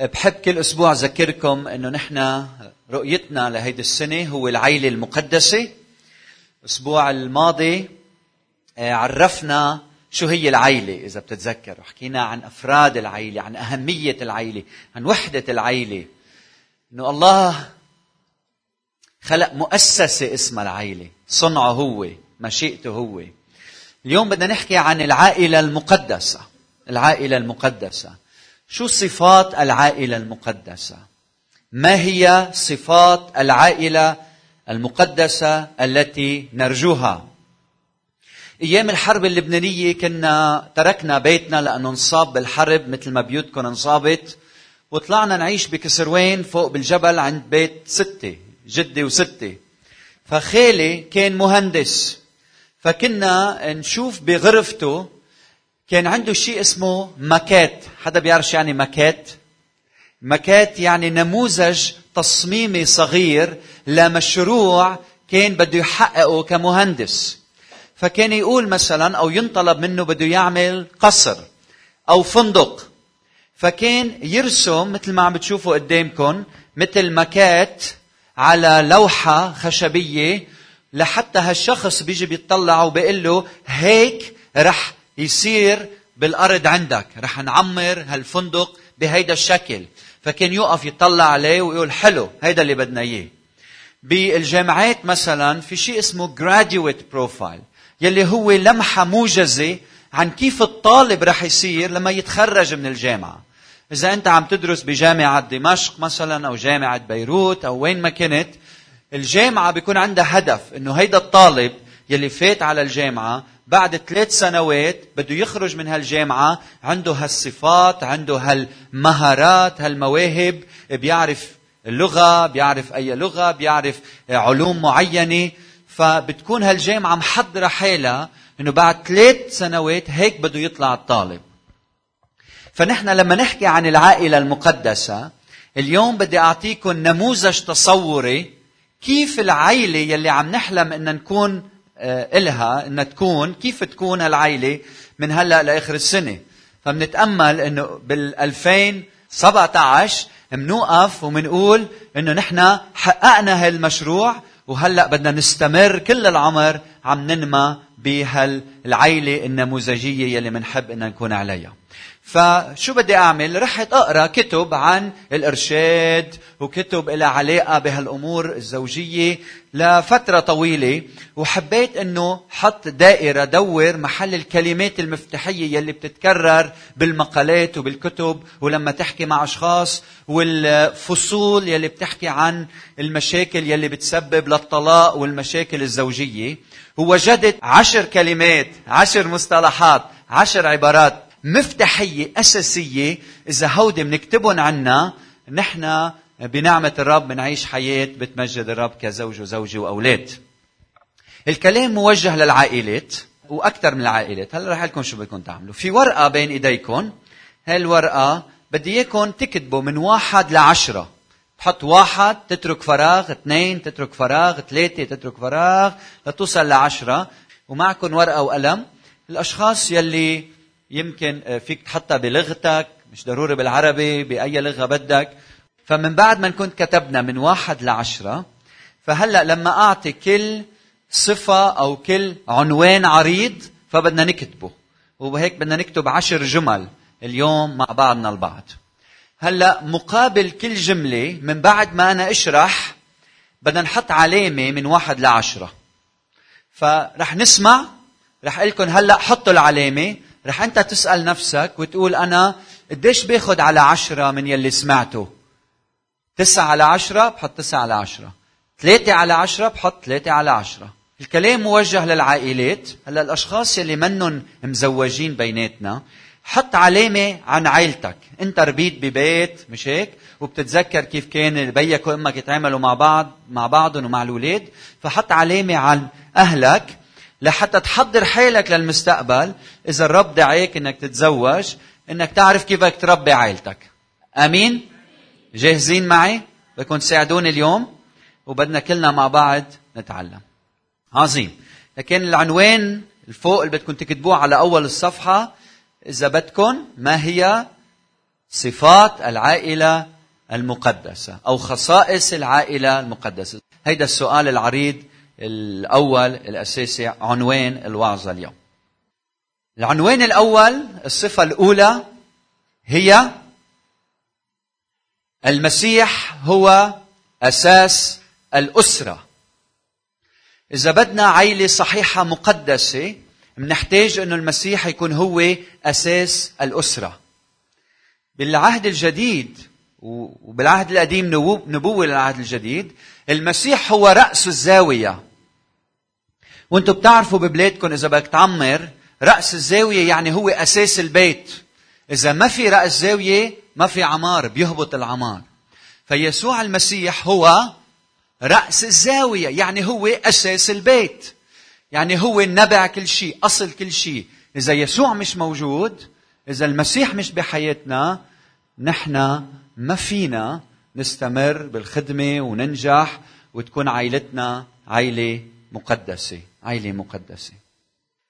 بحب كل أسبوع أذكركم إنه نحن رؤيتنا لهيدي السنة هو العيلة المقدسة. الأسبوع الماضي آه، عرفنا شو هي العيلة إذا بتتذكر. وحكينا عن أفراد العيلة عن أهمية العيلة عن وحدة العيلة. إنه الله خلق مؤسسة اسمها العيلة. صنعه هو مشيئته هو. اليوم بدنا نحكي عن العائلة المقدسة. العائلة المقدسة. شو صفات العائلة المقدسة؟ ما هي صفات العائلة المقدسة التي نرجوها؟ أيام الحرب اللبنانية كنا تركنا بيتنا لأنه انصاب بالحرب مثل ما بيوتكم انصابت وطلعنا نعيش بكسروين فوق بالجبل عند بيت ستة جدي وستة فخالي كان مهندس فكنا نشوف بغرفته كان عنده شيء اسمه ماكات حدا بيعرف يعني ماكات ماكات يعني نموذج تصميمي صغير لمشروع كان بده يحققه كمهندس. فكان يقول مثلا أو ينطلب منه بده يعمل قصر أو فندق. فكان يرسم مثل ما عم بتشوفوا قدامكم مثل ماكات على لوحة خشبية لحتى هالشخص بيجي بيطلع وبيقول له هيك رح يصير بالأرض عندك. رح نعمر هالفندق بهيدا الشكل. فكان يقف يطلع عليه ويقول حلو هيدا اللي بدنا إياه. بالجامعات مثلا في شيء اسمه graduate profile يلي هو لمحة موجزة عن كيف الطالب رح يصير لما يتخرج من الجامعة. إذا أنت عم تدرس بجامعة دمشق مثلا أو جامعة بيروت أو وين ما كنت الجامعة بيكون عندها هدف إنه هيدا الطالب يلي فات على الجامعة بعد ثلاث سنوات بده يخرج من هالجامعة عنده هالصفات عنده هالمهارات هالمواهب بيعرف اللغة بيعرف أي لغة بيعرف علوم معينة فبتكون هالجامعة محضرة حالها إنه بعد ثلاث سنوات هيك بده يطلع الطالب. فنحن لما نحكي عن العائلة المقدسة اليوم بدي أعطيكم نموذج تصوري كيف العائلة يلي عم نحلم إن نكون إلها ان تكون كيف تكون هالعائلة من هلأ لآخر السنة. فبنتأمل إنه بال 2017 منوقف ومنقول إنه نحن حققنا هالمشروع وهلأ بدنا نستمر كل العمر عم ننمى بهالعيلة النموذجية يلي بنحب ان نكون عليها. فشو بدي أعمل؟ رحت أقرأ كتب عن الإرشاد وكتب لها علاقة بهالأمور الزوجية لفترة طويلة وحبيت إنه حط دائرة دور محل الكلمات المفتاحية يلي بتتكرر بالمقالات وبالكتب ولما تحكي مع أشخاص والفصول يلي بتحكي عن المشاكل يلي بتسبب للطلاق والمشاكل الزوجية ووجدت عشر كلمات عشر مصطلحات عشر عبارات مفتاحية أساسية. إذا هودي بنكتبهم عنا نحن بنعمة الرب بنعيش حياة بتمجد الرب كزوج وزوجة وأولاد. الكلام موجه للعائلات وأكثر من العائلات. هلا رح لكم شو بدكم تعملوا. في ورقة بين إيديكم هاي الورقة بدي إياكم تكتبوا من واحد لعشرة. تحط واحد تترك فراغ اثنين تترك فراغ ثلاثة تترك فراغ لتوصل لعشرة. ومعكم ورقة وقلم. الأشخاص يلي يمكن آه، فيك تحطها بلغتك مش ضروري بالعربي بأي لغة بدك. فمن بعد ما نكون كتبنا من واحد لعشرة فهلأ لما أعطي كل صفة أو كل عنوان عريض فبدنا نكتبه. وهيك بدنا نكتب عشر جمل اليوم مع بعضنا البعض. هلا مقابل كل جملة من بعد ما أنا أشرح بدنا نحط علامة من واحد لعشرة. فرح نسمع رح أقول لكم هلا حطوا العلامة. رح أنت تسأل نفسك وتقول أنا قديش باخذ على عشرة من يلي سمعته؟ تسعة على عشرة بحط تسعة على عشرة. ثلاثة على عشرة بحط ثلاثة على عشرة. الكلام موجه للعائلات. هلا الأشخاص يلي منهم مزوجين بيناتنا حط علامة عن عائلتك انت ربيت ببيت مش هيك؟ وبتتذكر كيف كان بيك وأمك يتعاملوا مع بعض مع بعضهم ومع الأولاد. فحط علامة عن أهلك لحتى تحضر حالك للمستقبل. إذا الرب دعاك إنك تتزوج إنك تعرف كيف بدك تربي عائلتك آمين؟ جاهزين معي؟ بدكم تساعدوني اليوم وبدنا كلنا مع بعض نتعلم. عظيم. لكن العنوان الفوق اللي بدكم تكتبوه على أول الصفحة إذا بدكم ما هي صفات العائلة المقدسة أو خصائص العائلة المقدسة؟ هيدا السؤال العريض الأول الأساسي عنوان الوعظة اليوم. العنوان الأول؟ الصفة الأولى هي المسيح هو أساس الأسرة. إذا بدنا عيلة صحيحة مقدسة بنحتاج أن المسيح يكون هو أساس الأسرة. بالعهد الجديد وبالعهد القديم نبوة للعهد الجديد المسيح هو رأس الزاوية. وأنتم بتعرفوا ببلادكم إذا بدك تعمر رأس الزاوية يعني هو أساس البيت. إذا ما في رأس زاوية ما في عمار بيهبط العمار. فيسوع المسيح هو رأس الزاوية يعني هو أساس البيت. يعني هو نبع كل شيء أصل كل شيء. إذا يسوع مش موجود إذا المسيح مش بحياتنا نحن ما فينا نستمر بالخدمة وننجح وتكون عائلتنا عائلة مقدسة عائلة مقدسة.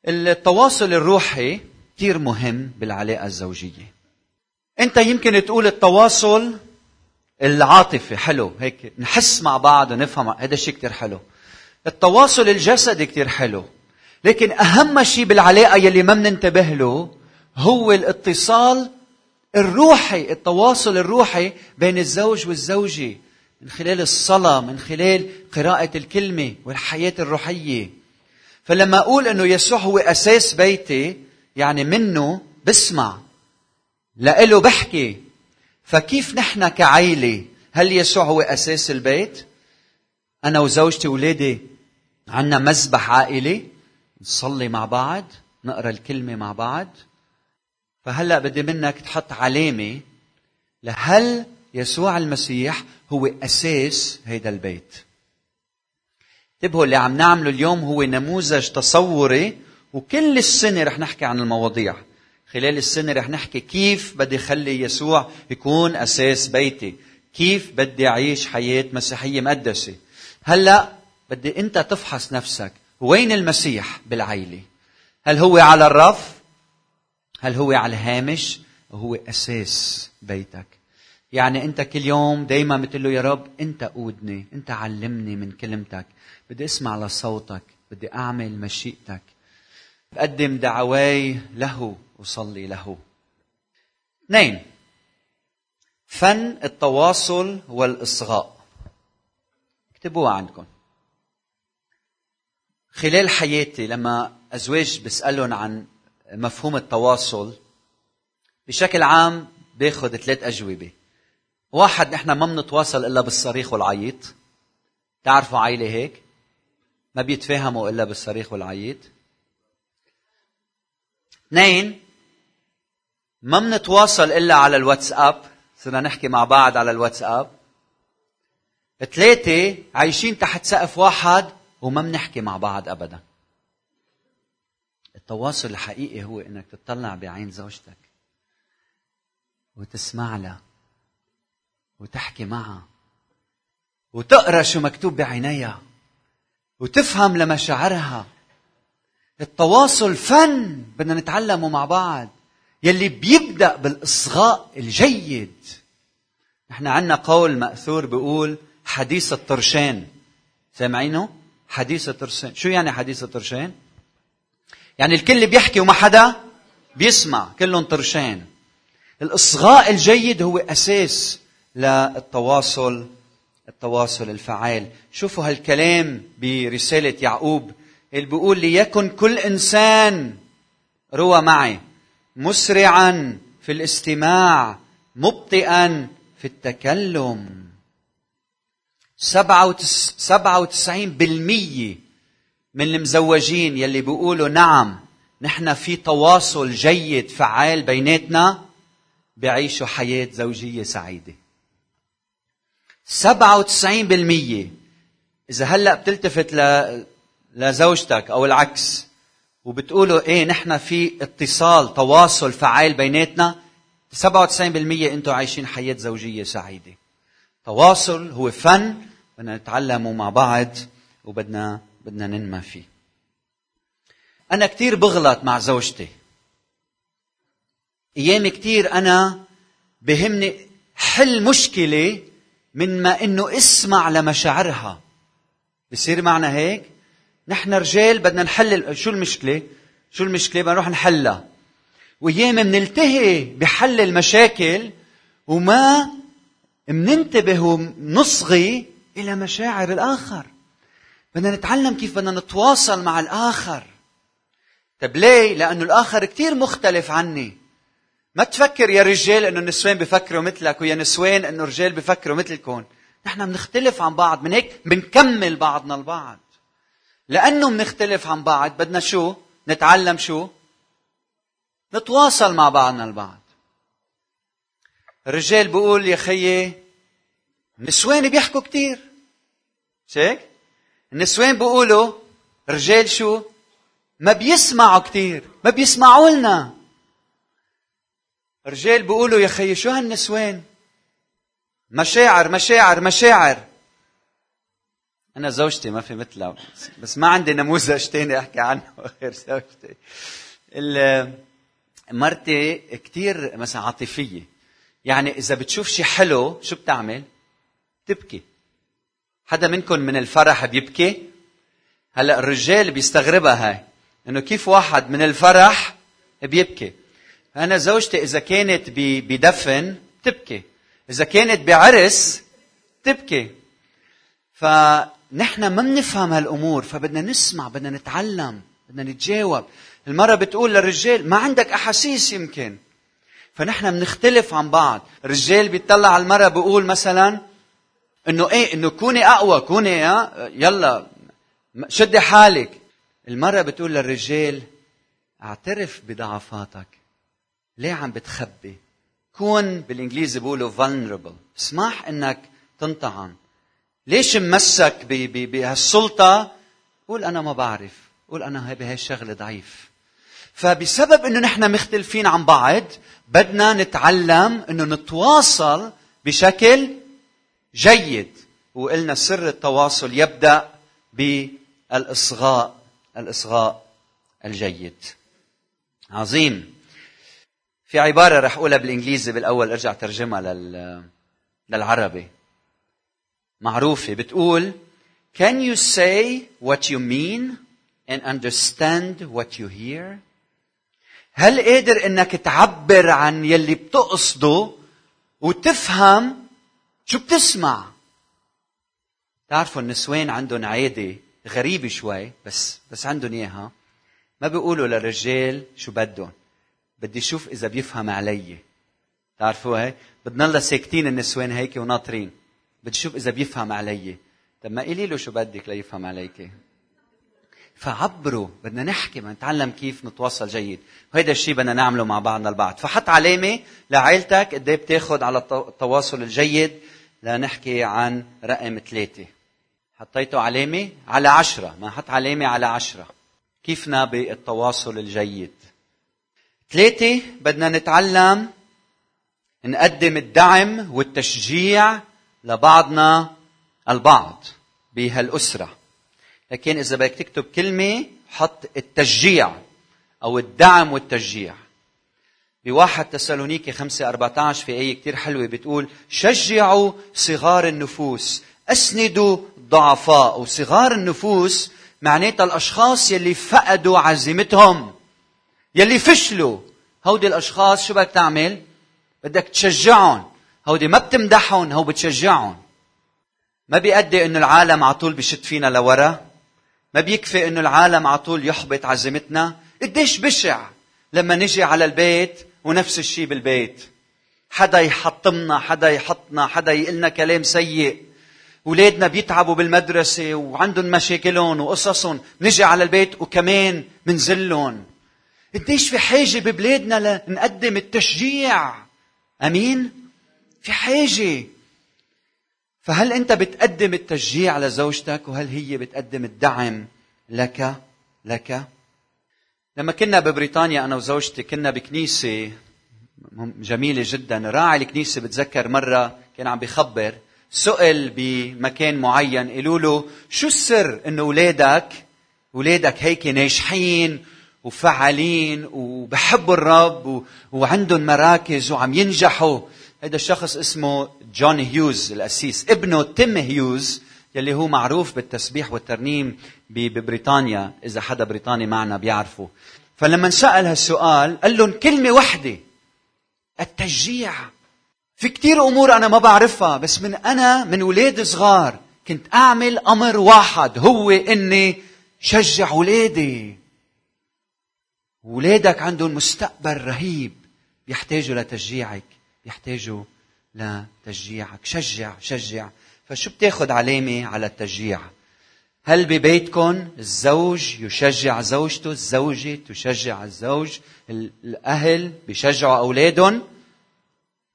التواصل الروحي كثير مهم بالعلاقة الزوجية. أنت يمكن تقول التواصل العاطفي حلو هيك نحس مع بعض ونفهم هذا الشيء كثير حلو. التواصل الجسدي كثير حلو. لكن أهم شيء بالعلاقة يلي ما بننتبه له هو الاتصال الروحي التواصل الروحي بين الزوج والزوجة من خلال الصلاة من خلال قراءة الكلمة والحياة الروحية. فلما أقول أنه يسوع هو أساس بيتي يعني منه بسمع لإله بحكي. فكيف نحن كعيلة؟ هل يسوع هو أساس البيت؟ أنا وزوجتي وولادي عنا مذبح عائلي نصلي مع بعض نقرأ الكلمة مع بعض. فهلأ بدي منك تحط علامة لهل يسوع المسيح هو أساس هيدا البيت. انتبهوا اللي عم نعمله اليوم هو نموذج تصوري وكل السنة رح نحكي عن المواضيع. خلال السنة رح نحكي كيف بدي خلي يسوع يكون أساس بيتي. كيف بدي أعيش حياة مسيحية مقدسة. هلأ بدي أنت تفحص نفسك وين المسيح بالعيلة؟ هل هو على الرف؟ هل هو على الهامش؟ هو أساس بيتك. يعني أنت كل يوم دايما بتقول له يا رب أنت قودني أنت علمني من كلمتك. بدي أسمع لصوتك بدي أعمل مشيئتك. بقدم دعواي له وصلي له. اثنين فن التواصل والإصغاء. اكتبوها عندكم. خلال حياتي لما أزواج بسألهم عن مفهوم التواصل بشكل عام باخذ ثلاث أجوبة. واحد نحن ما بنتواصل إلا بالصريخ والعيط تعرفوا عائلة هيك؟ ما بيتفاهموا إلا بالصريخ والعيط اثنين ما بنتواصل إلا على الواتساب. صرنا نحكي مع بعض على الواتساب. ثلاثة عايشين تحت سقف واحد وما بنحكي مع بعض أبدا. التواصل الحقيقي هو إنك تطلع بعين زوجتك وتسمع لها وتحكي معها وتقرأ شو مكتوب بعينيها وتفهم لمشاعرها. التواصل فن بدنا نتعلمه مع بعض. يلي بيبدأ بالإصغاء الجيد. نحن عندنا قول مأثور بيقول حديث الطرشان سامعينه؟ حديث الطرشان شو يعني حديث الطرشان يعني الكل بيحكي وما حدا بيسمع كلهم طرشان الإصغاء الجيد هو أساس للتواصل التواصل الفعال. شوفوا هالكلام برسالة يعقوب. اللي بيقول ليكن كل إنسان روى معي مسرعا في الاستماع مبطئا في التكلم. سبعة وتسعين بالمية من المزوجين يلي بيقولوا نعم نحن في تواصل جيد فعال بيناتنا بيعيشوا حياة زوجية سعيدة. سبعة وتسعين بالمية. إذا هلأ بتلتفت لزوجتك أو العكس وبتقولوا إيه نحن في اتصال تواصل فعال بيناتنا 97% أنتم عايشين حياة زوجية سعيدة. تواصل هو فن بدنا نتعلمه مع بعض وبدنا بدنا ننمى فيه. أنا كثير بغلط مع زوجتي. أيام كثير أنا بهمني حل مشكلة من ما إنه اسمع لمشاعرها. بصير معنا هيك؟ نحن رجال بدنا نحل شو المشكلة؟ شو المشكلة؟ بدنا نروح نحلها. وأيام منلتهي بحل المشاكل وما مننتبه ونصغي إلى مشاعر الآخر. بدنا نتعلم كيف بدنا نتواصل مع الآخر. طيب ليه؟ لأنه الآخر كثير مختلف عني. ما تفكر يا رجال إنه النسوان بفكروا مثلك ويا نسوان إنه رجال بفكروا مثلكم نحن بنختلف عن بعض من هيك بنكمل بعضنا البعض. لأنه بنختلف عن بعض بدنا شو؟ نتعلم شو؟ نتواصل مع بعضنا البعض. الرجال بيقول يا خيي النسوان بيحكوا كثير مش هيك؟ النسوان بيقولوا رجال شو؟ ما بيسمعوا كثير ما بيسمعوا لنا رجال بيقولوا يا خيي شو هالنسوان مشاعر مشاعر مشاعر أنا زوجتي ما في مثلها بس ما عندي نموذج تاني أحكي عنه غير زوجتي مرتي كثير مثلا عاطفية يعني إذا بتشوف شيء حلو شو بتعمل؟ تبكي حدا منكم من الفرح بيبكي؟ هلأ الرجال بيستغربها هاي إنه كيف واحد من الفرح بيبكي؟ أنا زوجتي إذا كانت بدفن تبكي إذا كانت بعرس تبكي فنحن ما بنفهم هالأمور فبدنا نسمع بدنا نتعلم بدنا نتجاوب. المرة بتقول للرجال ما عندك أحاسيس يمكن. فنحن بنختلف عن بعض. الرجال بيطلع على المرأة بيقول مثلا إنه إيه؟ إنه كوني أقوى كوني يلا شدي حالك. المرة بتقول للرجال اعترف بضعفاتك. ليه عم بتخبي؟ كون بالإنجليزي بيقولوا vulnerable. اسمح إنك تنطعن. ليش ممسك بهالسلطة؟ قول أنا ما بعرف. قول أنا بهي الشغلة ضعيف. فبسبب إنه نحن مختلفين عن بعض بدنا نتعلم إنه نتواصل بشكل جيد. وقلنا سر التواصل يبدأ بالإصغاء الإصغاء الجيد. عظيم. في عبارة رح أقولها بالإنجليزي بالأول أرجع ترجمها لل للعربي. معروفة. بتقول Can you say what you mean and understand what you hear? هل قادر إنك تعبر عن يلي بتقصده وتفهم شو بتسمع؟ تعرفوا النسوان عندهم عادة غريبة شوي بس بس عندهم إياها. ما بيقولوا للرجال شو بدهم. بدي أشوف إذا بيفهم علي. تعرفوا هي بدنا الله ساكتين النسوان هيك وناطرين. بدي أشوف إذا بيفهم علي. طب ما قولي له شو بدك ليفهم عليك. فعبروا. بدنا نحكي بدنا نتعلم كيف نتواصل جيد. وهذا الشيء بدنا نعمله مع بعضنا البعض. فحط علامة لعائلتك قد إيه بتاخذ على التواصل الجيد. لنحكي عن رقم ثلاثة. حطيته علامة؟ على عشرة. ما حط علامة على عشرة. كيفنا بالتواصل الجيد؟ ثلاثة بدنا نتعلم نقدم الدعم والتشجيع لبعضنا البعض بهالأسرة. لكن إذا بدك تكتب كلمة حط التشجيع أو الدعم والتشجيع. بواحد تسالونيكي خمسة أربعة عشر في آية كتير حلوة بتقول شجعوا صغار النفوس أسندوا ضعفاء. وصغار النفوس معناتها الأشخاص يلي فقدوا عزيمتهم يلي فشلوا. هودي الأشخاص شو بدك تعمل؟ بدك تشجعهم. هودي ما بتمدحهم هو بتشجعهم. ما بيأدي إنه العالم على طول بشد فينا لورا. ما بيكفي إنه العالم على طول يحبط عزيمتنا. قديش بشع لما نجي على البيت ونفس الشيء بالبيت. حدا يحطمنا حدا يحطنا حدا يقلنا كلام سيء. ولادنا بيتعبوا بالمدرسة وعندهم مشاكلهم وقصصهم. نجي على البيت وكمان منزلهم. قديش في حاجة ببلادنا لنقدم التشجيع؟ أمين؟ في حاجة. فهل أنت بتقدم التشجيع لزوجتك؟ وهل هي بتقدم الدعم لك لك؟ لما كنا ببريطانيا أنا وزوجتي كنا بكنيسة جميلة جدا. راعي الكنيسة بتذكر مرة كان عم بيخبر سئل بمكان معين قالوا له شو السر إنه أولادك أولادك هيك ناجحين وفعالين وبحبوا الرب وعندهم مراكز وعم ينجحوا؟ هذا الشخص اسمه جون هيوز القسيس ابنه تيم هيوز يلي هو معروف بالتسبيح والترنيم ببريطانيا إذا حدا بريطاني معنا بيعرفه. فلما سأل هالسؤال قال لهم كلمة واحدة التشجيع. في كتير أمور أنا ما بعرفها بس من أنا من ولاد صغار كنت أعمل أمر واحد هو إني شجع ولادي. ولادك عندهم مستقبل رهيب بيحتاجوا لتشجيعك بيحتاجوا لتشجيعك. شجع شجع. فشو بتاخذ علامة على التشجيع؟ هل ببيتكم الزوج يشجع زوجته الزوجة تشجع الزوج الأهل بيشجعوا أولادهم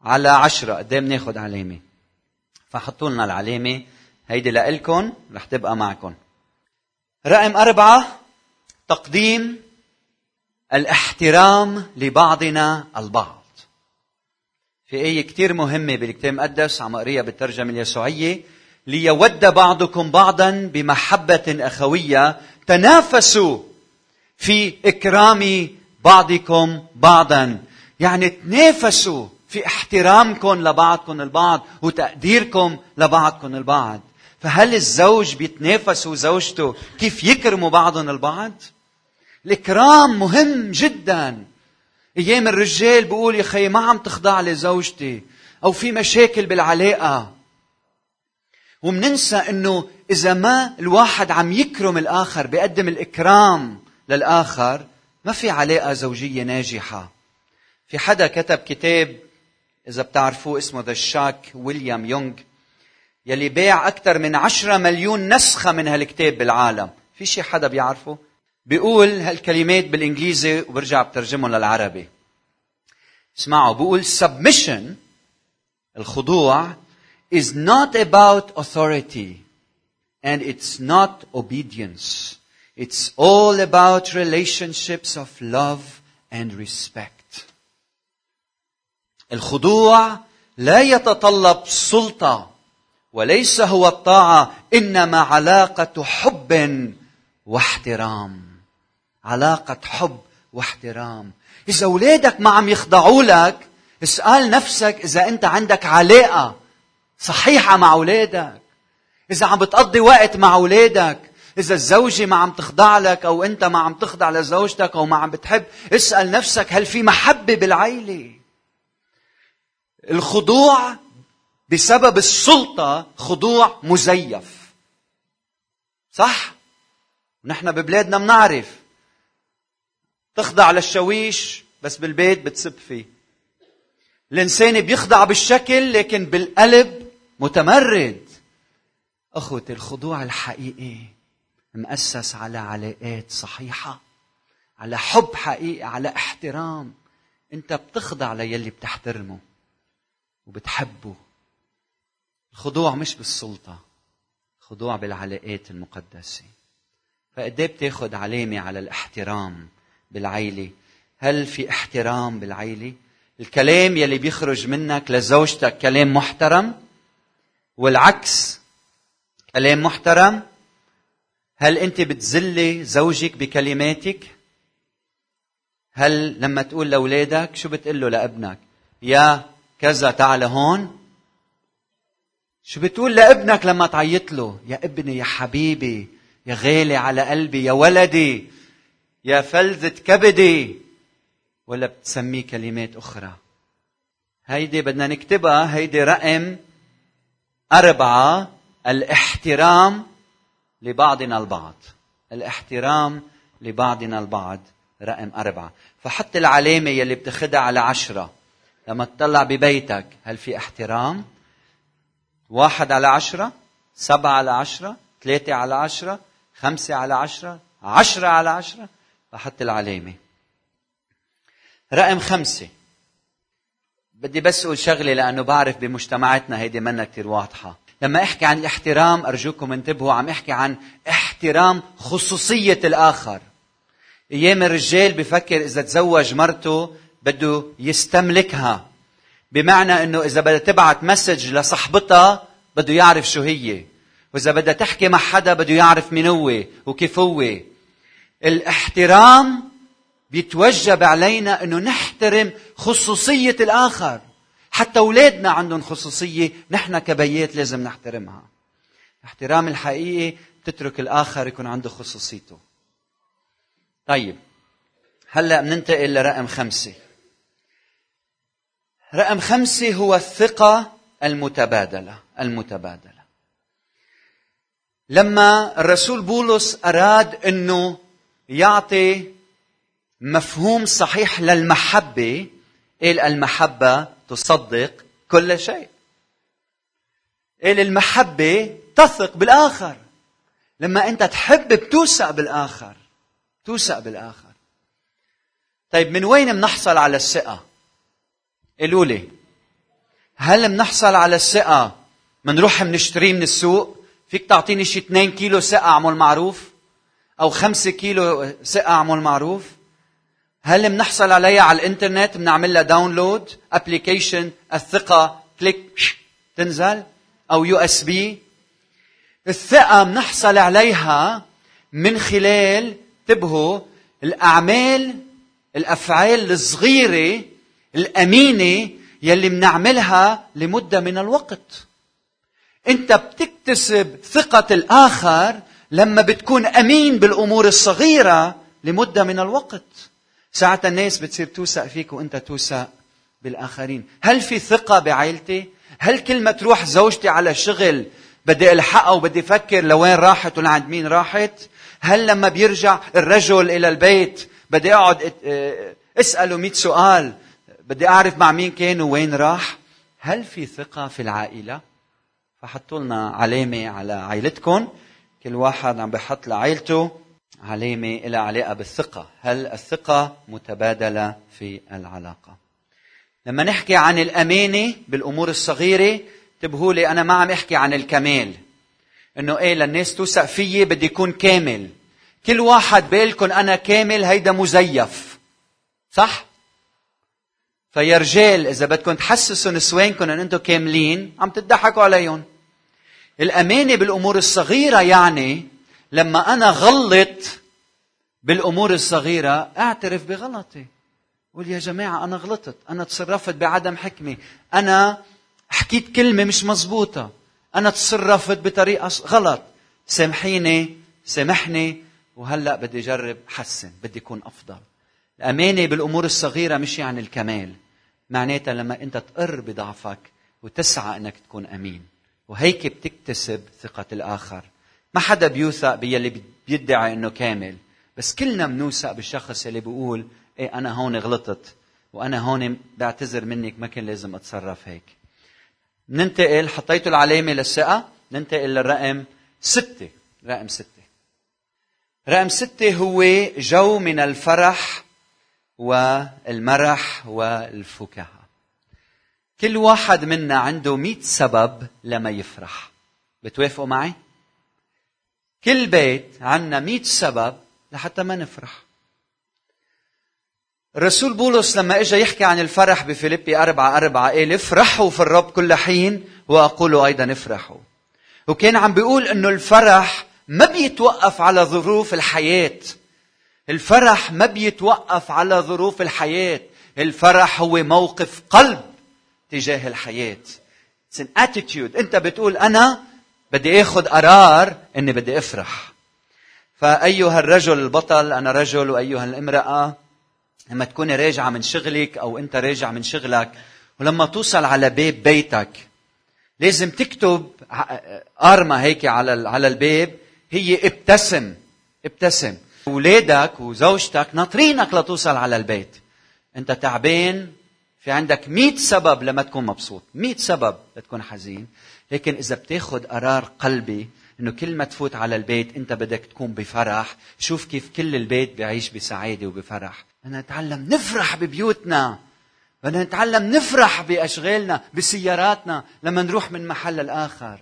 على عشرة قدام ناخذ علامة؟ فحطوا لنا العلامة هيدي لإلكم رح تبقى معكم رقم أربعة تقديم الاحترام لبعضنا البعض. في آية كتير مهمة بالكتاب المقدس عم أقريها بالترجمة اليسوعية. ليود بعضكم بعضا بمحبة أخوية تنافسوا في إكرام بعضكم بعضا. يعني تنافسوا في احترامكم لبعضكم البعض وتقديركم لبعضكم البعض. فهل الزوج بيتنافس وزوجته كيف يكرموا بعضهم البعض؟ الإكرام مهم جدا. أيام الرجال بيقول يا خي ما عم تخضع لزوجتي أو في مشاكل بالعلاقة. ومننسى إنه إذا ما الواحد عم يكرم الآخر بيقدم الإكرام للآخر ما في علاقه زوجية ناجحة. في حدا كتب كتاب إذا بتعرفوه اسمه ذا شاك ويليام يونغ يلي باع أكثر من عشرة مليون نسخة من هالكتاب بالعالم. في شي حدا بيعرفه؟ بيقول هالكلمات بالإنجليزي وبرجع بترجمهم للعربي. اسمعوا بيقول submission الخضوع is not about authority and it's not obedience. It's all about relationships of love and respect. الخضوع لا يتطلب سلطة وليس هو الطاعة إنما علاقة حب واحترام. علاقة حب واحترام. إذا أولادك ما عم يخضعوا لك اسأل نفسك إذا أنت عندك علاقة صحيحة مع أولادك. إذا عم بتقضي وقت مع أولادك إذا الزوجة ما عم تخضع لك أو أنت ما عم تخضع لزوجتك أو ما عم بتحب اسأل نفسك هل في محبة بالعيلة؟ الخضوع بسبب السلطة خضوع مزيف. صح؟ نحن ببلادنا بنعرف. تخضع للشويش بس بالبيت بتسب فيه. الإنسان بيخضع بالشكل لكن بالقلب متمرد. اخوتي الخضوع الحقيقي مؤسس على علاقات صحيحة على حب حقيقي على احترام. أنت بتخضع ليلي بتحترمه وبتحبه. الخضوع مش بالسلطة خضوع بالعلاقات المقدسة. فقد إيه بتاخذ علامة على الاحترام بالعيلة؟ هل في احترام بالعيلة؟ الكلام يلي بيخرج منك لزوجتك كلام محترم؟ والعكس كلام محترم؟ هل أنت بتزلي زوجك بكلماتك؟ هل لما تقول لأولادك شو بتقول له لابنك؟ يا كذا تعال هون. شو بتقول لابنك لما تعيط له؟ يا ابني يا حبيبي يا غالي على قلبي يا ولدي يا فلذة كبدي. ولا بتسميه كلمات أخرى. هيدي بدنا نكتبها هيدي رقم أربعة الاحترام لبعضنا البعض. الاحترام لبعضنا البعض. رقم أربعة. فحط العلامة يلي بتاخدها على عشرة. لما تطلع ببيتك هل في احترام؟ واحد على عشرة سبعة على عشرة ثلاثة على عشرة خمسة على عشرة عشرة على عشرة. فحط العلامة. رقم خمسة. بدي بس أقول شغلة لأنه بعرف بمجتمعاتنا هيدي منا كثير واضحة. لما أحكي عن الاحترام أرجوكم انتبهوا عم أحكي عن احترام خصوصية الآخر. أيام الرجال بفكر إذا تزوج مرته بده يستملكها. بمعنى إنه إذا بدها تبعت مسج لصاحبتها بده يعرف شو هي. وإذا بدها تحكي مع حدا بده يعرف مين هو وكيف هو. الاحترام بيتوجب علينا إنه نحترم خصوصية الآخر. حتى أولادنا عندهم خصوصية نحن كبيات لازم نحترمها. الاحترام الحقيقي تترك الآخر يكون عنده خصوصيته. طيب هلأ بننتقل لرقم خمسة. رقم خمسة هو الثقة المتبادلة المتبادلة. لما الرسول بولس أراد أنه يعطي مفهوم صحيح للمحبة قال المحبة تصدق كل شيء قال المحبة تثق بالآخر لما أنت تحب بتوثق بالآخر توثق بالآخر طيب من وين بنحصل على الثقة؟ قولوا لي هل بنحصل على الثقة منروح بنشتريه من السوق؟ فيك تعطيني شي 2 كيلو ثقة أعمل معروف؟ أو 5 كيلو ثقة أعمل معروف؟ هل بنحصل عليها على الإنترنت؟ بنعمل لها download application الثقة click تنزل. أو USB. الثقة بنحصل عليها من خلال انتبهوا الأعمال الأفعال الصغيرة الأمينة يلي بنعملها لمدة من الوقت. أنت بتكتسب ثقة الآخر لما بتكون أمين بالأمور الصغيرة لمدة من الوقت. ساعة الناس بتصير توثق فيك وأنت توثق بالآخرين. هل في ثقة بعائلتي؟ هل كل ما تروح زوجتي على شغل بدي ألحقها وبدي أفكر لوين راحت ولعند مين راحت؟ هل لما بيرجع الرجل إلى البيت بدي أقعد أسأله مئة سؤال بدي أعرف مع مين كان ووين راح؟ هل في ثقة في العائلة؟ فحطوا لنا علامة على عائلتكم. كل واحد عم بحط لعائلته. علامه لها علاقة بالثقة. هل الثقة متبادلة في العلاقة؟ لما نحكي عن الأمانة بالأمور الصغيرة انتبهوا لي أنا ما عم أحكي عن الكمال. إنه إيه للناس توثق فيي بدي يكون كامل. كل واحد بيقول أنا كامل هيدا مزيف. صح؟ فيا رجال إذا بدكم تحسسوا نسوانكم إن أنتم كاملين عم تضحكوا عليهم الأمانة بالأمور الصغيرة يعني لما أنا غلط بالأمور الصغيرة أعترف بغلطي. قول يا جماعة أنا غلطت. أنا تصرفت بعدم حكمه أنا حكيت كلمة مش مزبوطه أنا تصرفت بطريقة غلط. سامحيني سامحني. وهلأ بدي أجرب حسن. بدي أكون أفضل. الأمانة بالأمور الصغيرة مش يعني الكمال. معناتها لما أنت تقر بضعفك وتسعى إنك تكون أمين. وهيك بتكتسب ثقة الآخر. ما حدا بيوثق باللي بيدعي إنه كامل. بس كلنا بنوثق بالشخص اللي بيقول إيه أنا هون غلطت وأنا هون بعتذر منك ما كان لازم أتصرف هيك. ننتقل حطيتوا العلامة للثقة ننتقل للرقم ستة. رقم ستة. رقم ستة هو جو من الفرح والمرح والفكاهة. كل واحد منا عنده مئة سبب لما يفرح. بتوافقوا معي؟ كل بيت عنا مئة سبب لحتى ما نفرح. الرسول بولس لما اجى يحكي عن الفرح بفيليبي أربعة أربعة قال افرحوا في الرب كل حين وأقول أيضا افرحوا. وكان عم بيقول إنه الفرح ما بيتوقف على ظروف الحياة. الفرح ما بيتوقف على ظروف الحياة. الفرح هو موقف قلب تجاه الحياة. It's an attitude. أنت بتقول أنا بدي آخذ قرار إني بدي أفرح. فأيها الرجل البطل أنا رجل وأيها الامرأة لما تكوني راجعة من شغلك أو أنت راجع من شغلك ولما توصل على باب بيتك لازم تكتب ارمه هيك على على الباب هي ابتسم ابتسم. أولادك وزوجتك ناطرينك لتوصل على البيت. أنت تعبان في عندك مئة سبب لما تكون مبسوط مئة سبب لتكون حزين. لكن إذا بتاخد قرار قلبي إنه كل ما تفوت على البيت أنت بدك تكون بفرح شوف كيف كل البيت بيعيش بسعادة وبفرح. بدنا نتعلم نفرح ببيوتنا. بدنا نتعلم نفرح بأشغالنا بسياراتنا لما نروح من محل الآخر.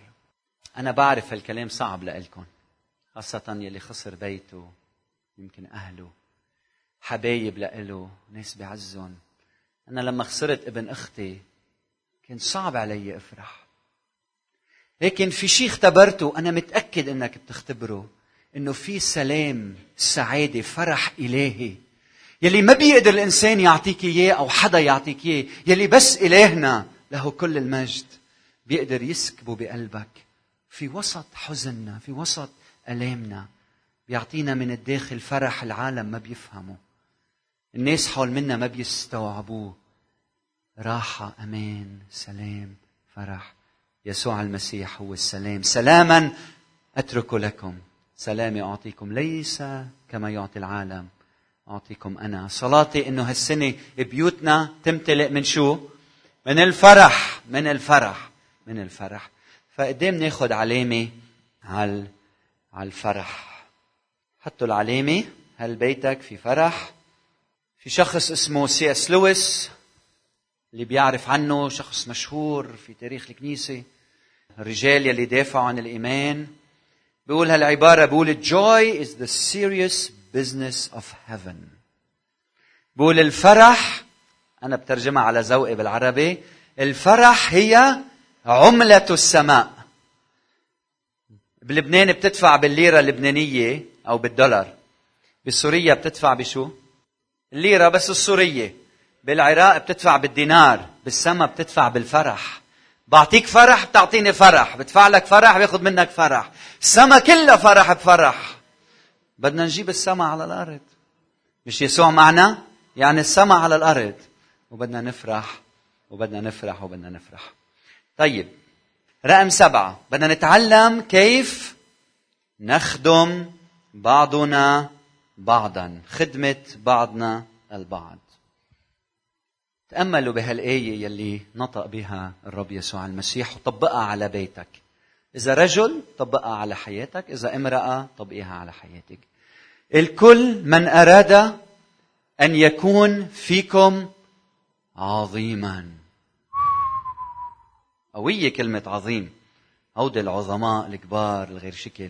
أنا بعرف هالكلام صعب لإلكم خاصة يلي خسر بيته يمكن أهله حبايب لإله ناس بعزهم. أنا لما خسرت ابن أختي كان صعب علي أفرح. لكن في شيء اختبرته أنا متأكد أنك بتختبره أنه في سلام سعادة فرح إلهي. يلي ما بيقدر الإنسان يعطيك إياه أو حدا يعطيك إياه يلي بس إلهنا له كل المجد. بيقدر يسكبه بقلبك. في وسط حزننا في وسط ألامنا بيعطينا من الداخل فرح العالم ما بيفهمه. الناس حول منا ما بيستوعبوه. راحة أمان سلام فرح. يسوع المسيح هو السلام. سلاما أترك لكم. سلامي أعطيكم. ليس كما يعطي العالم. أعطيكم أنا. صلاتي إنه هالسنة بيوتنا تمتلئ من شو؟ من الفرح. من الفرح. من الفرح. فقدام ناخد علامة على على الفرح حطوا العلامة. هل بيتك في فرح؟ في شخص اسمه سي إس لويس اللي بيعرف عنه شخص مشهور في تاريخ الكنيسة. الرجال يلي دافعوا عن الإيمان بيقول هالعبارة بيقول joy is the serious business of heaven. بيقول الفرح أنا بترجمها على ذوقي بالعربي الفرح هي عملة السماء. بلبنان بتدفع بالليرة اللبنانية أو بالدولار. بسوريا بتدفع بشو؟ الليرة بس السورية. بالعراق بتدفع بالدينار بالسما بتدفع بالفرح. بعطيك فرح بتعطيني فرح. بدفع لك فرح باخذ منك فرح. السما كلها فرح بفرح. بدنا نجيب السما على الأرض. مش يسوع معنا؟ يعني السما على الأرض. وبدنا نفرح وبدنا نفرح وبدنا نفرح. طيب رقم سبعة. بدنا نتعلم كيف نخدم بعضنا بعضا. خدمة بعضنا البعض. تأملوا بهالآية يلي نطق بها الرب يسوع المسيح وطبقها على بيتك. إذا رجل طبقها على حياتك إذا امرأة طبقيها على حياتك. الكل من أراد أن يكون فيكم عظيما. قوية كلمة عظيم. هودي العظماء الكبار الغير شكل.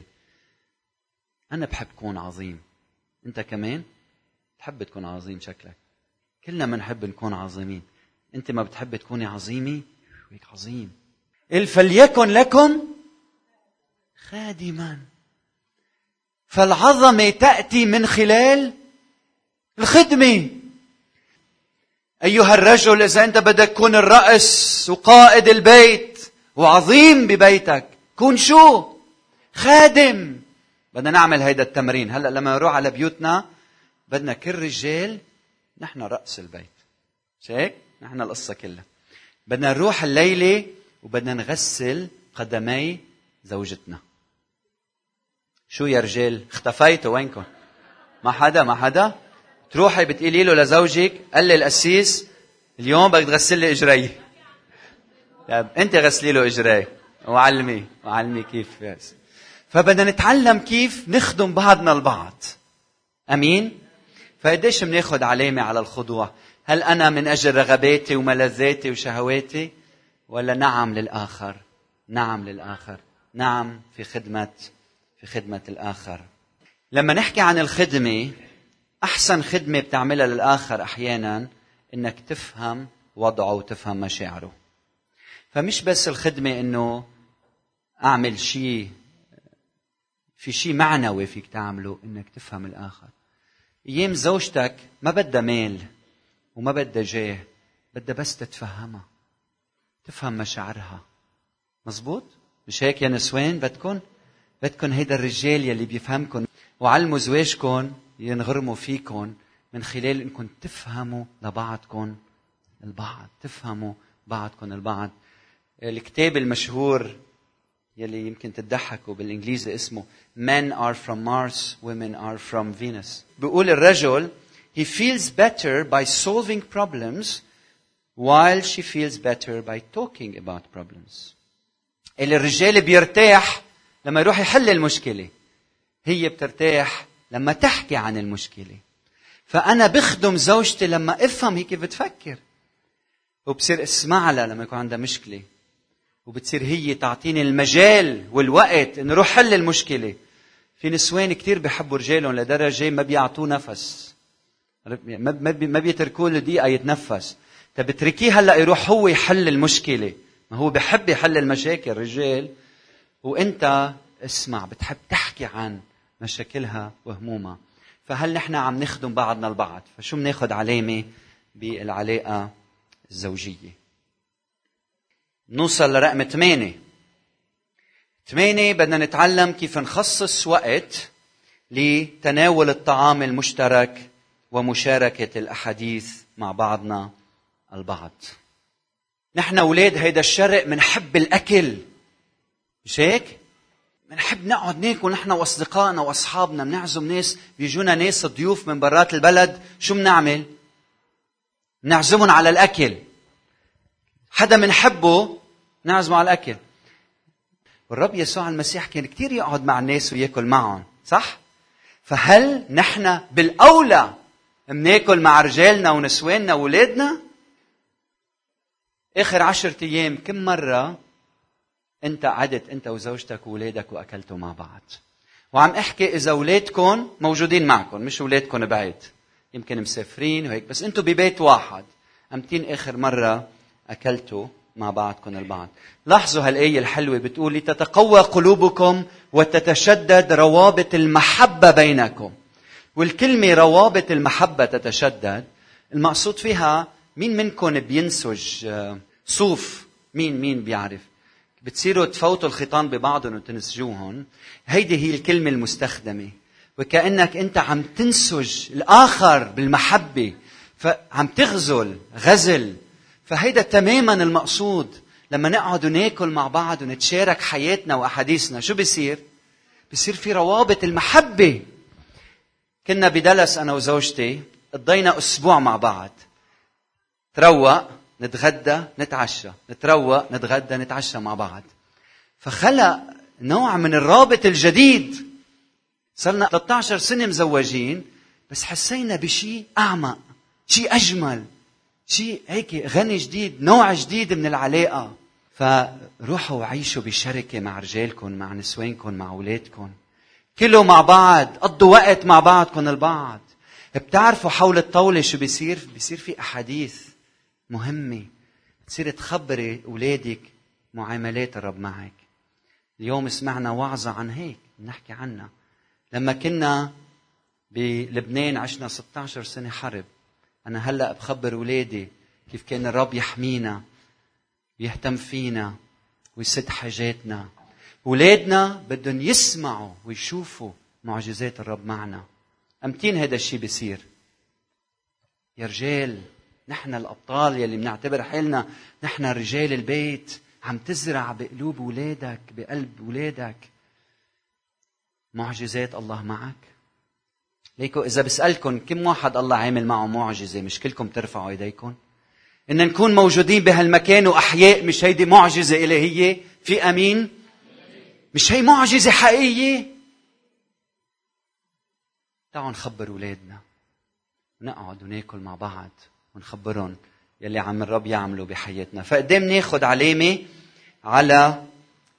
أنا بحب كون عظيم. أنت كمان؟ تحب تكون عظيم شكلك. كلنا بنحب نكون عظيمين. انت ما بتحب تكوني عظيمة؟ هيك عظيم. فليكن لكم خادما. فالعظمة تأتي من خلال الخدمة. أيها الرجل إذا أنت بدك تكون الرأس وقائد البيت وعظيم ببيتك كون شو؟ خادم. بدنا نعمل هيدا التمرين. هلأ لما نروح على بيوتنا بدنا كل رجال نحن رأس البيت. مش هيك؟ نحن القصة كلها. بدنا نروح الليلة وبدنا نغسل قدمي زوجتنا. شو يا رجال؟ اختفيتوا وينكم؟ ما حدا ما حدا؟ تروحي بتقولي له لزوجك قال لي القسيس اليوم بدك تغسل لي إجري. طيب انت غسلي له إجري. وعلمي وعلمي كيف. فبدنا نتعلم كيف نخدم بعضنا البعض. أمين؟ فقديش بناخذ علامة على الخضوع هل أنا من أجل رغباتي وملذاتي وشهواتي؟ ولا نعم للآخر؟ نعم للآخر. نعم في خدمة في خدمة الآخر. لما نحكي عن الخدمة أحسن خدمة بتعملها للآخر أحيانا إنك تفهم وضعه وتفهم مشاعره. فمش بس الخدمة إنه أعمل شيء في شيء معنوي فيك تعمله إنك تفهم الآخر. أيام زوجتك ما بدها مال وما بدها جاه بدها بس تتفهمها تفهم مشاعرها. مزبوط؟ مش هيك يا نسوان؟ بدكن بدكن هيدا الرجال يلي بيفهمكن وعلموا زواجكم ينغرموا فيكم من خلال انكم تفهموا لبعضكم البعض تفهموا بعضكم البعض. الكتاب المشهور يلي يمكن تضحكوا بالإنجليزي اسمه Men are from Mars, women are from Venus. بيقول الرجل he feels better by solving problems while she feels better by talking about problems. الرجال بيرتاح لما يروح يحل المشكلة. هي بترتاح لما تحكي عن المشكلة. فأنا بخدم زوجتي لما أفهم هي كيف بتفكر. وبصير اسمع لها لما يكون عندها مشكلة. وبتصير هي تعطيني المجال والوقت إنه روح حل المشكلة. في نسوان كثير بحبوا رجالهم لدرجة ما بيعطوه نفس. ما بيتركوا له دقيقه يتنفس. طب اتركيه هلأ يروح هو يحل المشكلة. ما هو بحب يحل المشاكل رجال. وإنت اسمع بتحب تحكي عن مشاكلها وهمومها. فهل نحن عم نخدم بعضنا البعض؟ فشو بناخذ علامة بالعلاقة الزوجية؟ نوصل لرقم ثمانية ثمانية بدنا نتعلم كيف نخصص وقت لتناول الطعام المشترك ومشاركة الأحاديث مع بعضنا البعض. نحن أولاد هيدا الشرق منحب الأكل. مش هيك؟ بنحب نقعد ناكل نحن وأصدقائنا وأصحابنا بنعزم ناس بيجونا ناس ضيوف من برات البلد. شو بنعمل؟ بنعزمهم على الأكل. حدا بنحبه نعزمه على الأكل والرب يسوع المسيح كان كثير يقعد مع الناس وياكل معهم صح؟ فهل نحن بالأولى بناكل مع رجالنا ونسواننا واولادنا؟ آخر عشرة أيام كم مرة أنت قعدت أنت وزوجتك واولادك وأكلتوا مع بعض وعم أحكي إذا اولادكم موجودين معكم مش اولادكم بعيد يمكن مسافرين وهيك بس أنتم ببيت واحد أمتين آخر مرة أكلتوا مع بعضكم البعض. لاحظوا هالآية الحلوة بتقول لتتقوى قلوبكم وتتشدد روابط المحبة بينكم. والكلمة روابط المحبة تتشدد المقصود فيها مين منكم بينسج صوف مين مين بيعرف؟ بتصيروا تفوتوا الخيطان ببعضهم وتنسجوهم. هيدي هي الكلمة المستخدمة. وكأنك أنت عم تنسج الآخر بالمحبة فعم تغزل غزل فهيدا تماما المقصود. لما نقعد وناكل مع بعض ونتشارك حياتنا وأحاديثنا شو بيصير؟ بيصير في روابط المحبة. كنا بدلس أنا وزوجتي قضينا أسبوع مع بعض. تروق نتغدى نتعشى. نتروق نتغدى نتعشى مع بعض. فخلق نوع من الرابط الجديد. صرنا 13 سنة مزوجين بس حسينا بشيء أعمق شيء أجمل. شيء هيك غني جديد نوع جديد من العلاقة. فروحوا وعيشوا بشركة مع رجالكم مع نسوانكم مع أولادكم. كلوا مع بعض قضوا وقت مع بعضكم البعض. بتعرفوا حول الطاولة شو بيصير؟ بيصير في أحاديث مهمة. تصير تخبري أولادك معاملات الرب معك. اليوم سمعنا وعظة عن هيك بنحكي عنها. لما كنا بلبنان عشنا 16 سنة حرب. أنا هلأ بخبر أولادي كيف كان الرب يحمينا ويهتم فينا ويسد حاجاتنا. أولادنا بدهم يسمعوا ويشوفوا معجزات الرب معنا. أمتين هذا الشيء بيصير. يا رجال نحن الأبطال يلي بنعتبر حالنا نحن رجال البيت عم تزرع بقلوب ولادك بقلب ولادك. معجزات الله معك. ليكو إذا بسألكم كم واحد الله عامل معه معجزة مش كلكم ترفعوا إيديكم إن نكون موجودين بهالمكان وأحياء مش هيدي معجزة إلهية. في أمين؟ مش هي معجزة حقيقية؟ تعالوا نخبر أولادنا. نقعد وناكل مع بعض ونخبرهم يلي عم الرب يعمله بحياتنا. فقدام ناخذ علامة على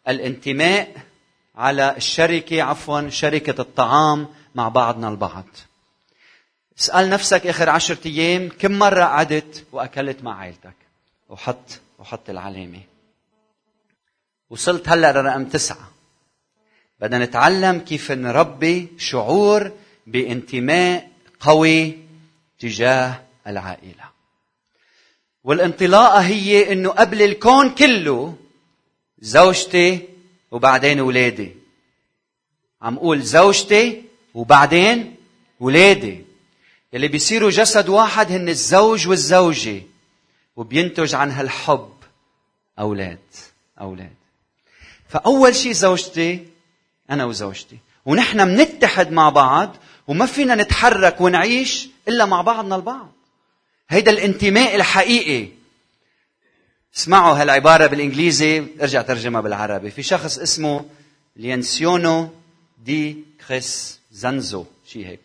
الانتماء على الشركة عفوا شركة الطعام مع بعضنا البعض. اسأل نفسك آخر عشرة أيام كم مرة قعدت وأكلت مع عائلتك وحط وحط العلامة. وصلت هلأ لرقم تسعة. بدنا نتعلم كيف نربي شعور بانتماء قوي تجاه العائلة. والانطلاقة هي إنه قبل الكون كله زوجتي وبعدين ولادي. عم قول زوجتي وبعدين ولادي يلي بيصيروا جسد واحد هن الزوج والزوجة وبينتج عن هالحب أولاد أولاد. فأول شيء زوجتي أنا وزوجتي ونحن منتحد مع بعض وما فينا نتحرك ونعيش إلا مع بعضنا البعض. هيدا الانتماء الحقيقي. اسمعوا هالعبارة بالإنجليزي ارجع ترجمها بالعربي. في شخص اسمه لوسيانو دي كريس. زانزو شي هيك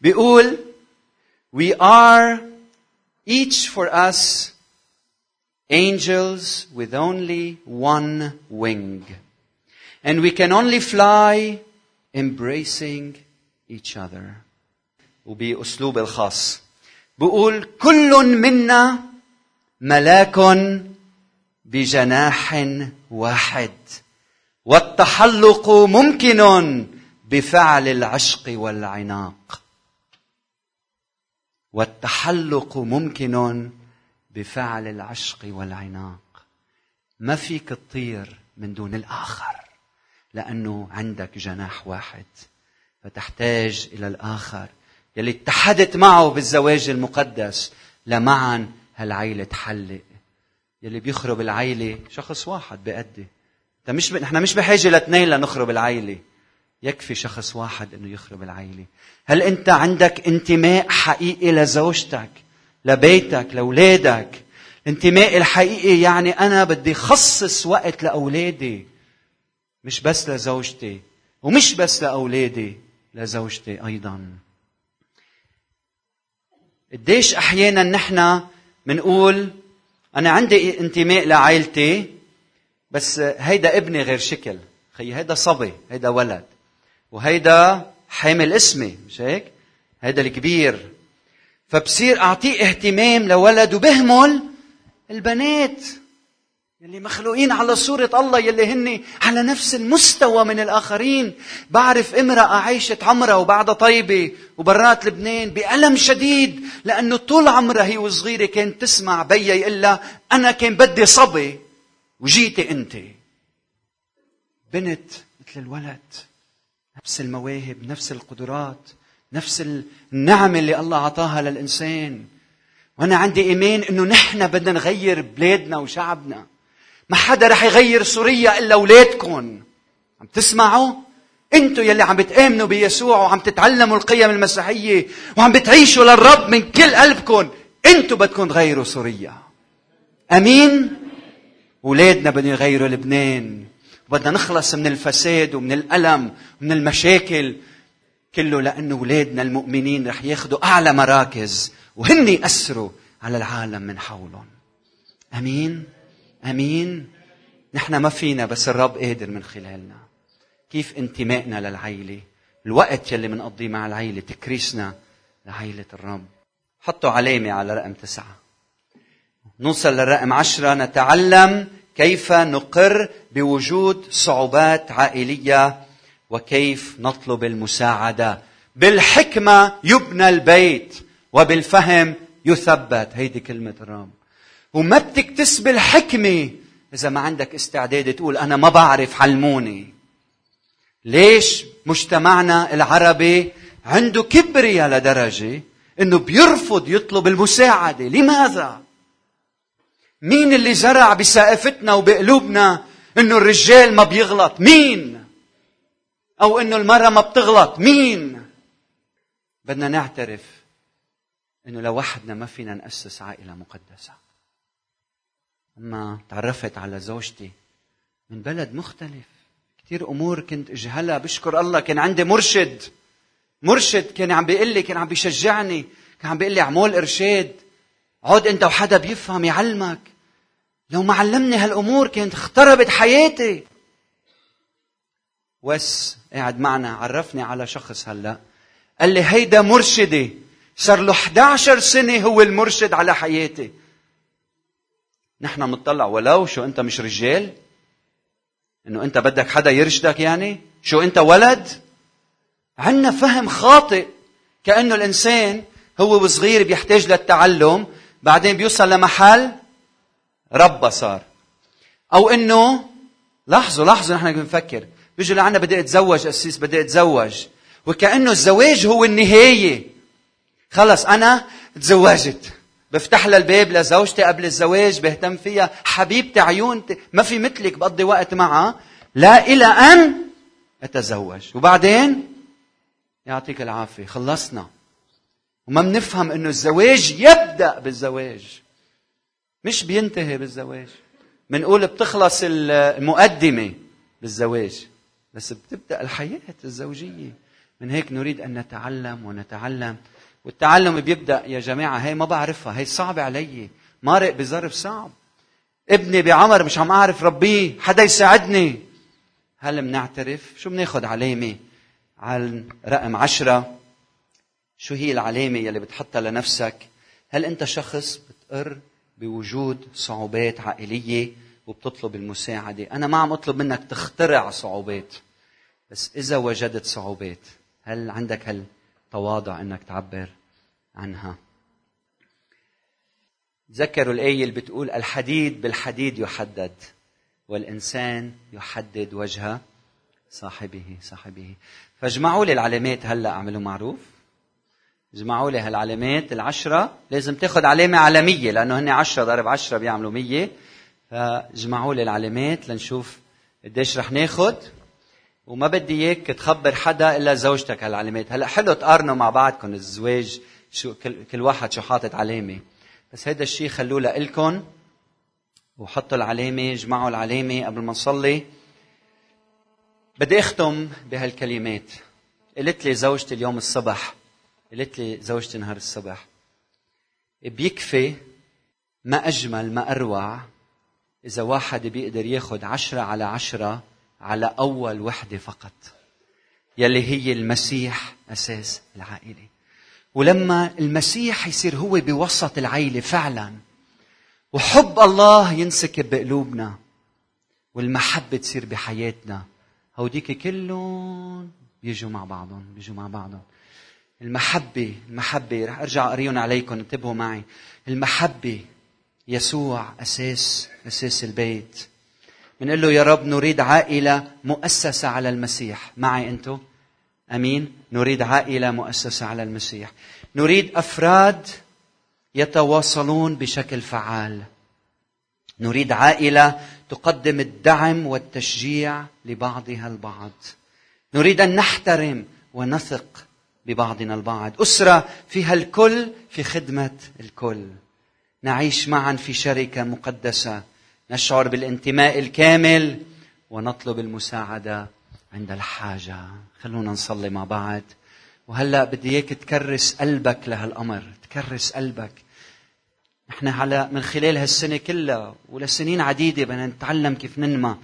بيقول We are each for us angels with only one wing. And we can only fly embracing each other. وبأسلوب الخاص بقول كل منا ملاك بجناح واحد والتحلق ممكن بفعل العشق والعناق. والتحلق ممكن بفعل العشق والعناق. ما فيك تطير من دون الآخر لأنه عندك جناح واحد فتحتاج إلى الآخر. يلي اتحدت معه بالزواج المقدس لمعا هالعيلة تحلق. يلي بيخرب العيلة شخص واحد بأدي. مش ب... نحن مش بحاجة لاثنين لنخرب العيلة. يكفي شخص واحد أنه يخرب العيلة هل أنت عندك انتماء حقيقي لزوجتك لبيتك لأولادك؟ الانتماء الحقيقي يعني أنا بدي خصص وقت لأولادي مش بس لزوجتي ومش بس لأولادي لزوجتي أيضا. قديش أحيانا نحن منقول أنا عندي انتماء لعائلتي بس هيدا ابني غير شكل. خي هيدا صبي هيدا ولد. وهيدا حامل اسمي مش هيك؟ هيدا الكبير. فبصير أعطيه اهتمام لولد وبهمل البنات يلي مخلوقين على صورة الله يلي هن على نفس المستوى من الآخرين. بعرف امرأة عيشت عمرها وبعدها طيبة وبرات لبنان بألم شديد لأنه طول عمرها هي وصغيرة كانت تسمع بيا يقول لها أنا كان بدي صبي وجيتي أنت. بنت مثل الولد. نفس المواهب نفس القدرات نفس النعمة اللي الله أعطاها للإنسان. وأنا عندي إيمان إنه نحن بدنا نغير بلادنا وشعبنا. ما حدا رح يغير سوريا إلا أولادكم. عم تسمعوا؟ أنتوا يلي عم بتآمنوا بيسوع وعم تتعلموا القيم المسيحية وعم بتعيشوا للرب من كل قلبكم أنتوا بدكم تغيروا سوريا. أمين؟ أولادنا بدهم يغيروا لبنان. بدنا نخلص من الفساد ومن الألم ومن المشاكل كله لأنه أولادنا المؤمنين رح ياخذوا أعلى مراكز وهن يأثروا على العالم من حولهم. أمين؟ أمين؟ نحن ما فينا بس الرب قادر من خلالنا. كيف انتمائنا للعيلة؟ الوقت يلي منقضيه مع العيلة تكريسنا لعيلة الرب. حطوا علامة على رقم تسعة. نوصل للرقم عشرة. نتعلم كيف نقر بوجود صعوبات عائلية وكيف نطلب المساعدة. بالحكمة يبنى البيت وبالفهم يثبت. هيدي كلمة الرب. وما بتكتسب الحكمه إذا ما عندك استعداد تقول أنا ما بعرف علموني ليش مجتمعنا العربي عنده كبرياء لدرجة إنه بيرفض يطلب المساعدة؟ لماذا؟ مين اللي زرع بسقفتنا وبقلوبنا إنه الرجال ما بيغلط. مين؟ أو إنه المرأة ما بتغلط. مين؟ بدنا نعترف إنه لوحدنا ما فينا نأسس عائلة مقدسة. أما تعرفت على زوجتي من بلد مختلف. كثير أمور كنت اجهلها بشكر الله كان عندي مرشد. مرشد كان عم بيقول لي كان عم بيشجعني كان عم بيقول لي اعمل إرشاد. عود أنت وحدا بيفهم يعلمك. لو ما علمني هالأمور كانت اختربت حياتي. وس قاعد معنا عرفني على شخص هلأ. قال لي هيدا مرشدي. صار له 11 سنة هو المرشد على حياتي. نحن بنطلع ولو شو أنت مش رجال؟ إنه أنت بدك حدا يرشدك يعني؟ شو أنت ولد؟ عندنا فهم خاطئ. كأنه الإنسان هو وصغير بيحتاج للتعلم بعدين بيوصل لمحل ربى صار. أو إنه لاحظوا لاحظوا نحن بنفكر. بيجوا لعنا بدي أتزوج أسيس بدي أتزوج. وكأنه الزواج هو النهاية. خلص أنا تزوجت. بفتح لها الباب لزوجتي قبل الزواج بهتم فيها. حبيبتي عيونتي ما في مثلك بقضي وقت معها. لا إلى أن أتزوج. وبعدين؟ يعطيك العافية خلصنا. وما بنفهم إنه الزواج يبدأ بالزواج. مش بينتهي بالزواج. بنقول بتخلص المقدمة بالزواج. بس بتبدأ الحياة الزوجية. من هيك نريد أن نتعلم ونتعلم. والتعلم بيبدأ يا جماعة هي ما بعرفها هي صعبة علي. مارق بظرف صعب. ابني بعمر مش عم أعرف ربيه حدا يساعدني؟ هل بنعترف شو بناخد علامة؟ على رقم عشرة. شو هي العلامة يلي بتحطها لنفسك؟ هل أنت شخص بتقر بوجود صعوبات عائلية وبتطلب المساعدة. أنا ما عم أطلب منك تخترع صعوبات بس إذا وجدت صعوبات هل عندك هالتواضع إنك تعبر عنها؟ تذكروا الآية اللي بتقول الحديد بالحديد يحدد والإنسان يحدد وجه صاحبه صاحبه. فاجمعوا لي العلامات هلأ أعملوا معروف. اجمعوا لي هالعلامات. العشرة لازم تاخذ علامة على مية لأنه هن عشرة ضرب عشرة بيعملوا مية. فاجمعوا لي العلامات لنشوف قديش رح ناخذ وما بدي إياك تخبر حدا إلا زوجتك هالعلامات. هلأ حلو تقارنوا مع بعضكم الزواج شو كل, واحد شو حاطط علامة. بس هذا الشيء خلوه لإلكم وحطوا العلامة اجمعوا العلامة قبل ما نصلي. بدي أختم بهالكلمات. قلت لي زوجتي اليوم الصبح قلت لي زوجتي نهار الصبح بيكفي ما أجمل ما أروع إذا واحد بيقدر ياخد عشرة على عشرة على أول وحدة فقط يلي هي المسيح أساس العائلة. ولما المسيح يصير هو بوسط العائلة فعلا وحب الله ينسكب بقلوبنا والمحبة تصير بحياتنا هوديك كلهم بيجوا مع بعضهم بيجوا مع بعضهم. المحبة المحبة رح أرجع أقريهم عليكم انتبهوا معي. المحبة يسوع أساس أساس البيت. بنقول له يا رب نريد عائلة مؤسسة على المسيح. معي أنتم أمين؟ نريد عائلة مؤسسة على المسيح. نريد أفراد يتواصلون بشكل فعال. نريد عائلة تقدم الدعم والتشجيع لبعضها البعض. نريد أن نحترم ونثق ببعضنا البعض. أسرة فيها الكل في خدمة الكل. نعيش معا في شركة مقدسة. نشعر بالانتماء الكامل ونطلب المساعدة عند الحاجة. خلونا نصلي مع بعض. وهلأ بدي إياك تكرس قلبك لهالأمر. تكرس قلبك. نحن على من خلال هالسنة كلها ولسنين عديدة بدنا نتعلم كيف ننمى.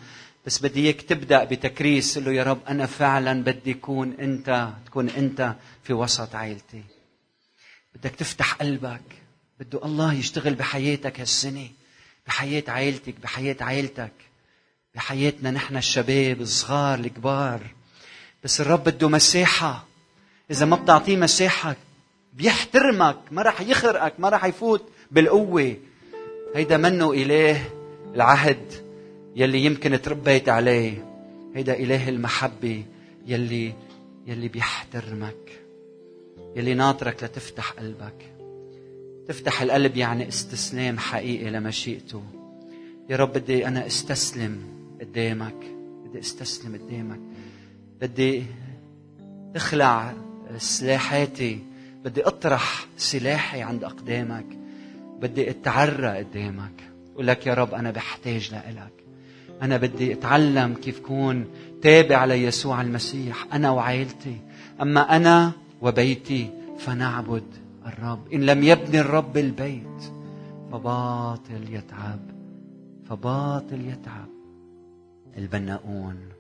بس بدي إياك تبدأ بتكريس له يا رب أنا فعلا بدي اكون أنت تكون أنت في وسط عائلتي. بدك تفتح قلبك بده الله يشتغل بحياتك هالسنة بحياة عائلتك بحياة عائلتك بحياتنا نحن الشباب الصغار الكبار. بس الرب بده مساحة إذا ما بتعطيه مساحة بيحترمك ما راح يخرقك ما راح يفوت بالقوة. هيدا منه إله العهد. يلي يمكن تربيت عليه. هيدا إله المحبة يلي يلي بيحترمك يلي ناطرك لتفتح قلبك. تفتح القلب يعني استسلام حقيقي لمشيئته يا رب بدي أنا استسلم قدامك بدي استسلم قدامك. بدي أخلع سلاحاتي بدي أطرح سلاحي عند أقدامك. بدي أتعرى قدامك. أقول لك يا رب أنا بحتاج لإلك. أنا بدي أتعلم كيف كون تابع ليسوع المسيح. أنا وعائلتي. أما أنا وبيتي فنعبد الرب. إن لم يبني الرب البيت فباطل يتعب. فباطل يتعب. البناؤون.